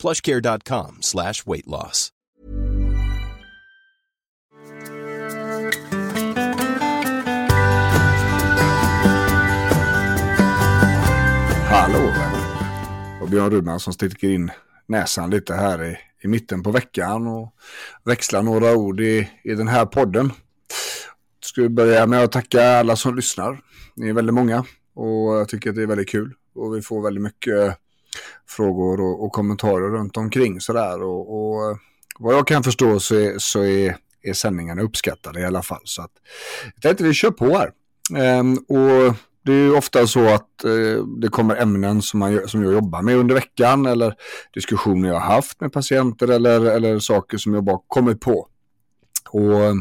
plushcare.com slash weight loss. Hallå! Och Björn Rudman som sticker in näsan lite här i, i mitten på veckan och växlar några ord i, i den här podden. Ska vi börja med att tacka alla som lyssnar. Ni är väldigt många och jag tycker att det är väldigt kul. Och vi får väldigt mycket frågor och, och kommentarer runt omkring sådär. Och, och eh, vad jag kan förstå så är, så är, är sändningarna uppskattade i alla fall. Så att jag tänkte vi kör på här. Ehm, och det är ju ofta så att eh, det kommer ämnen som, man, som jag jobbar med under veckan eller diskussioner jag har haft med patienter eller, eller saker som jag bara kommit på. Och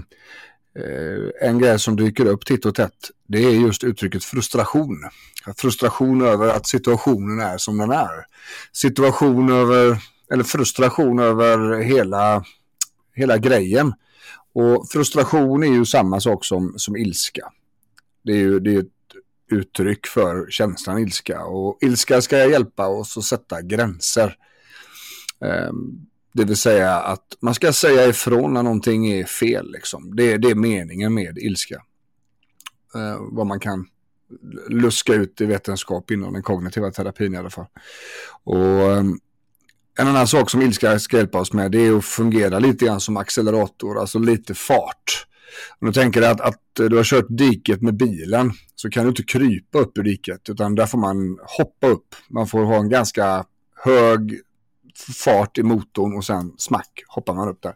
Eh, en grej som dyker upp titt och tätt det är just uttrycket frustration. Frustration över att situationen är som den är. Situation över, eller frustration över hela, hela grejen. Och frustration är ju samma sak som, som ilska. Det är ju det är ett uttryck för känslan ilska. Och ilska ska hjälpa oss att sätta gränser. Um, det vill säga att man ska säga ifrån när någonting är fel. Liksom. Det, det är meningen med ilska. Eh, vad man kan luska ut i vetenskap inom den kognitiva terapin i alla fall. Och eh, en annan sak som ilska ska hjälpa oss med det är att fungera lite grann som accelerator, alltså lite fart. Om du tänker att, att du har kört diket med bilen så kan du inte krypa upp ur diket utan där får man hoppa upp. Man får ha en ganska hög fart i motorn och sen smack hoppar man upp där.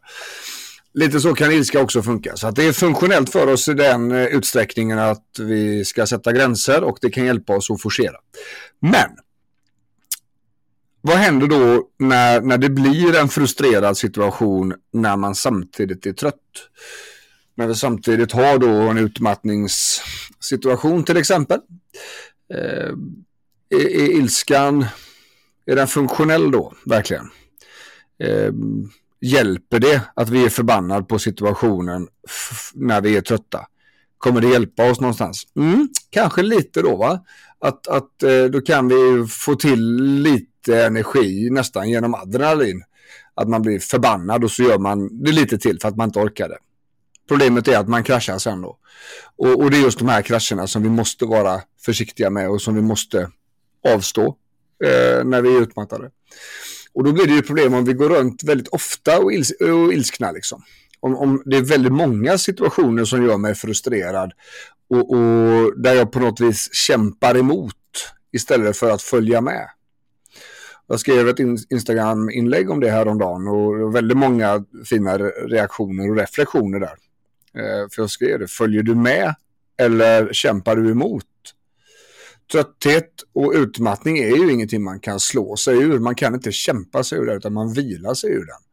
Lite så kan ilska också funka. Så att det är funktionellt för oss i den eh, utsträckningen att vi ska sätta gränser och det kan hjälpa oss att forcera. Men vad händer då när, när det blir en frustrerad situation när man samtidigt är trött? När vi samtidigt har då en utmattningssituation till exempel. Eh, är, är ilskan, är den funktionell då verkligen? Eh, hjälper det att vi är förbannade på situationen när vi är trötta? Kommer det hjälpa oss någonstans? Mm, kanske lite då va? Att, att eh, då kan vi få till lite energi nästan genom adrenalin. Att man blir förbannad och så gör man det lite till för att man inte orkar det. Problemet är att man kraschar sen då. Och, och, det är just de här krascherna som vi måste vara försiktiga med och som vi måste avstå eh, när vi är utmattade. Och då blir det ju problem om vi går runt väldigt ofta och, ils och ilskna liksom. Om, om, det är väldigt många situationer som gör mig frustrerad och, och där jag på något vis kämpar emot istället för att följa med. Jag skrev ett Instagram-inlägg om det här om dagen och väldigt många fina reaktioner och reflektioner där. Eh, för jag skrev det, följer du med eller kämpar du emot? Trötthet och utmattning är ju ingenting man kan slå sig ur. Man kan inte kämpa sig ur det utan man vilar sig ur den.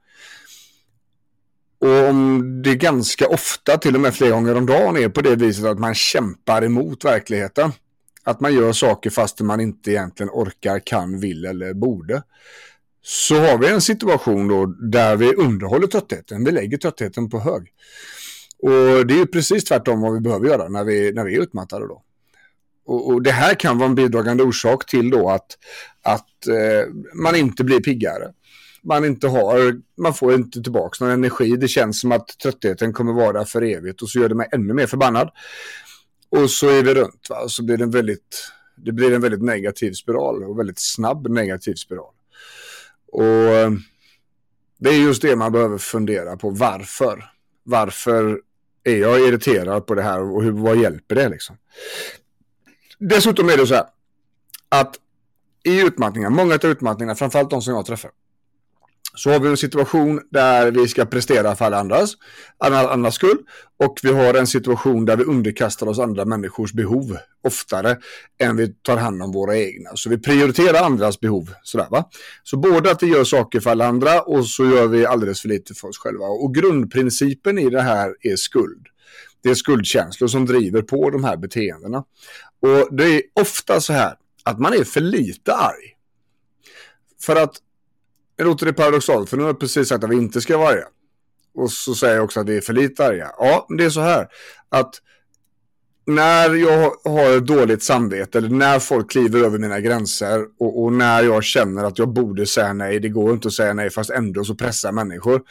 Och om det ganska ofta, till och med flera gånger om dagen, är på det viset att man kämpar emot verkligheten. Att man gör saker fast man inte egentligen orkar, kan, vill eller borde. Så har vi en situation då där vi underhåller tröttheten. Vi lägger tröttheten på hög. Och det är ju precis tvärtom vad vi behöver göra när vi, när vi är utmattade då. Och, och det här kan vara en bidragande orsak till då att, att eh, man inte blir piggare. Man, inte har, man får inte tillbaka någon energi. Det känns som att tröttheten kommer vara för evigt och så gör det mig ännu mer förbannad. Och så är vi runt va? och så blir det en väldigt, det blir en väldigt negativ spiral och väldigt snabb negativ spiral. Och det är just det man behöver fundera på. Varför? Varför är jag irriterad på det här och hur, vad hjälper det liksom? Dessutom är det så här att i utmattningar, många av utmattningarna, framförallt de som jag träffar, så har vi en situation där vi ska prestera för alla andras, andras skull. Och vi har en situation där vi underkastar oss andra människors behov oftare än vi tar hand om våra egna. Så vi prioriterar andras behov. Sådär, va? Så både att vi gör saker för alla andra och så gör vi alldeles för lite för oss själva. Och grundprincipen i det här är skuld. Det är skuldkänslor som driver på de här beteendena. Och det är ofta så här att man är för lite arg. För att det låter det paradoxalt, för nu har jag precis sagt att vi inte ska vara arga. Och så säger jag också att vi är för lite arga. Ja, det är så här att när jag har ett dåligt samvete eller när folk kliver över mina gränser och, och, när jag känner att jag borde säga nej, det går inte att säga nej fast ändå så pressar människor.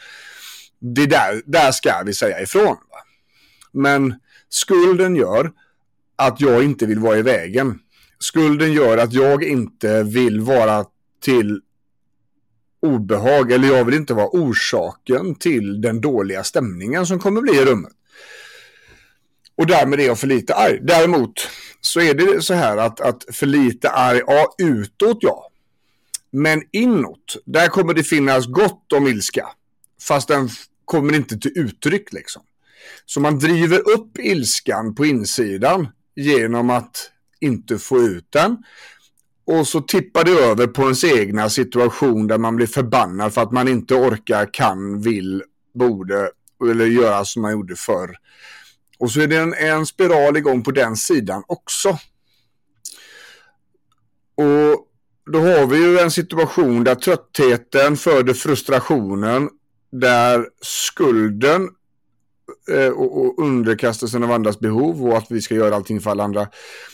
Det där, där ska vi säga ifrån. Men skulden gör att jag inte vill vara i vägen. Skulden gör att jag inte vill vara till obehag eller jag vill inte vara orsaken till den dåliga stämningen som kommer bli i rummet. Och därmed är jag för lite arg. Däremot så är det så här att, att för lite arg, ja utåt ja. Men inåt, där kommer det finnas gott om ilska. Fast den kommer inte till uttryck liksom. Så man driver upp ilskan på insidan genom att inte få ut den. Och så tippar det över på ens egna situation där man blir förbannad för att man inte orkar, kan, vill, borde eller göra som man gjorde förr. Och så är det en, en spiral igång på den sidan också. Och då har vi ju en situation där tröttheten föder frustrationen, där skulden Eh, och, och underkastelsen av andras behov och att vi ska göra allting för alla andra.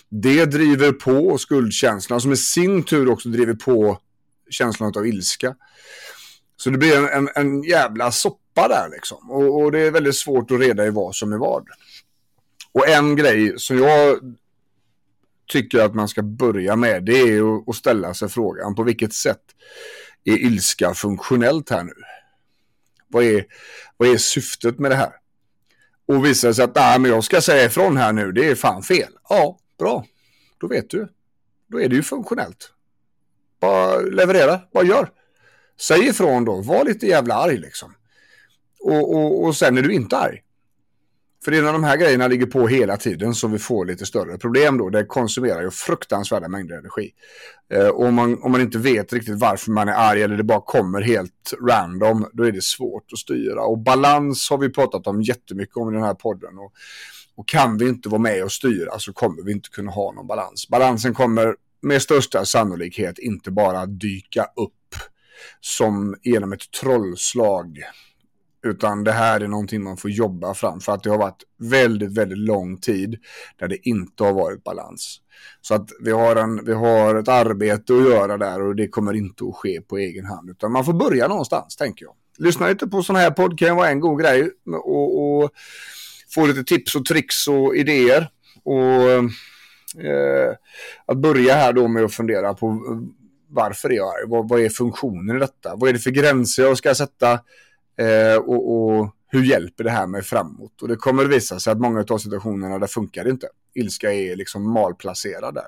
Det driver på skuldkänslan som i sin tur också driver på känslan av ilska. Så det blir en, en, en jävla soppa där liksom. Och, och, det är väldigt svårt att reda i vad som är vad. Och en grej som jag tycker att man ska börja med det är att, ställa sig frågan på vilket sätt är ilska funktionellt här nu? Vad är, vad är syftet med det här? Och visar sig att Nej, men jag ska säga ifrån här nu, det är fan fel. Ja, bra. Då vet du. Då är det ju funktionellt. Bara leverera, bara gör. Säg ifrån då, var lite jävla arg liksom. Och, och, och sen är du inte arg. För det är när de här grejerna ligger på hela tiden som vi får lite större problem då. Det konsumerar ju fruktansvärda mängder energi. Eh, och om man, om man inte vet riktigt varför man är arg eller det bara kommer helt random, då är det svårt att styra. Och balans har vi pratat om jättemycket om i den här podden. Och, och kan vi inte vara med och styra så kommer vi inte kunna ha någon balans. Balansen kommer med största sannolikhet inte bara dyka upp som genom ett trollslag utan det här är någonting man får jobba fram för att det har varit väldigt, väldigt lång tid där det inte har varit balans. Så att vi har, en, vi har ett arbete att göra där och det kommer inte att ske på egen hand. Utan man får börja någonstans, tänker jag. Lyssna lite på sådana här podd kan vara en god grej och, och få lite tips och tricks och idéer. Och eh, att börja här då med att fundera på eh, varför är jag? Vad, vad är funktionen i detta? Vad är det för gränser jag ska sätta? Eh, och, och, hur hjälper det här mig framåt? Och det kommer att visa sig att många av situationerna där funkar det inte. Ilska är liksom malplacerad där.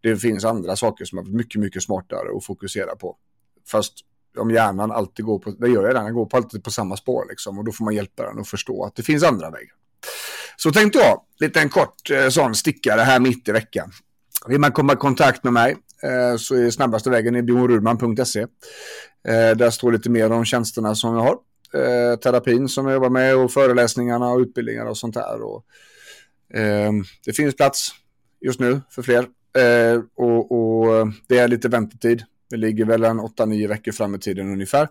Det finns andra saker som är mycket, mycket smartare att fokusera på. Fast om hjärnan alltid går på, det gör jag den går på alltid på samma spår liksom. Och då får man hjälpa den att förstå att det finns andra vägar. Så tänkte jag, lite en kort eh, sån stickare här mitt i veckan. Vill man komma i kontakt med mig eh, så är snabbaste vägen i bjornrudman.se. Eh, där står lite mer om tjänsterna som jag har eh, terapin som jag jobbar med och föreläsningarna och utbildningar och sånt där. Och, eh, det finns plats just nu för fler eh, och, och, det är lite väntetid. Det ligger väl en 8-9 veckor fram i tiden ungefär.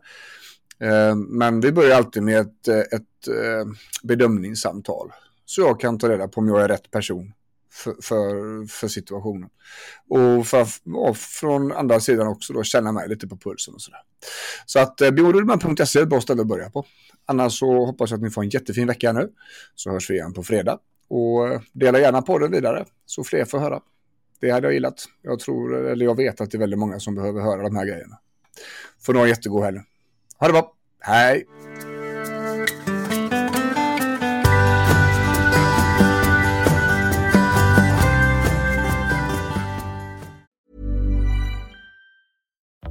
Eh, men vi börjar alltid med ett, ett eh, bedömningssamtal så jag kan ta reda på om jag är rätt person för, för, för, situationen. Och, för, och från andra sidan också då känna mig lite på pulsen och sådär. Så att eh, är ett bra ställe att börja på. Annars så hoppas jag att ni får en jättefin vecka nu. Så hörs vi igen på fredag. Och eh, dela gärna på det vidare så fler får höra. Det hade jag gillat. Jag tror, eller jag vet att det är väldigt många som behöver höra de här grejerna. Får ni ha en jättegod helg. Ha det bra. Hej!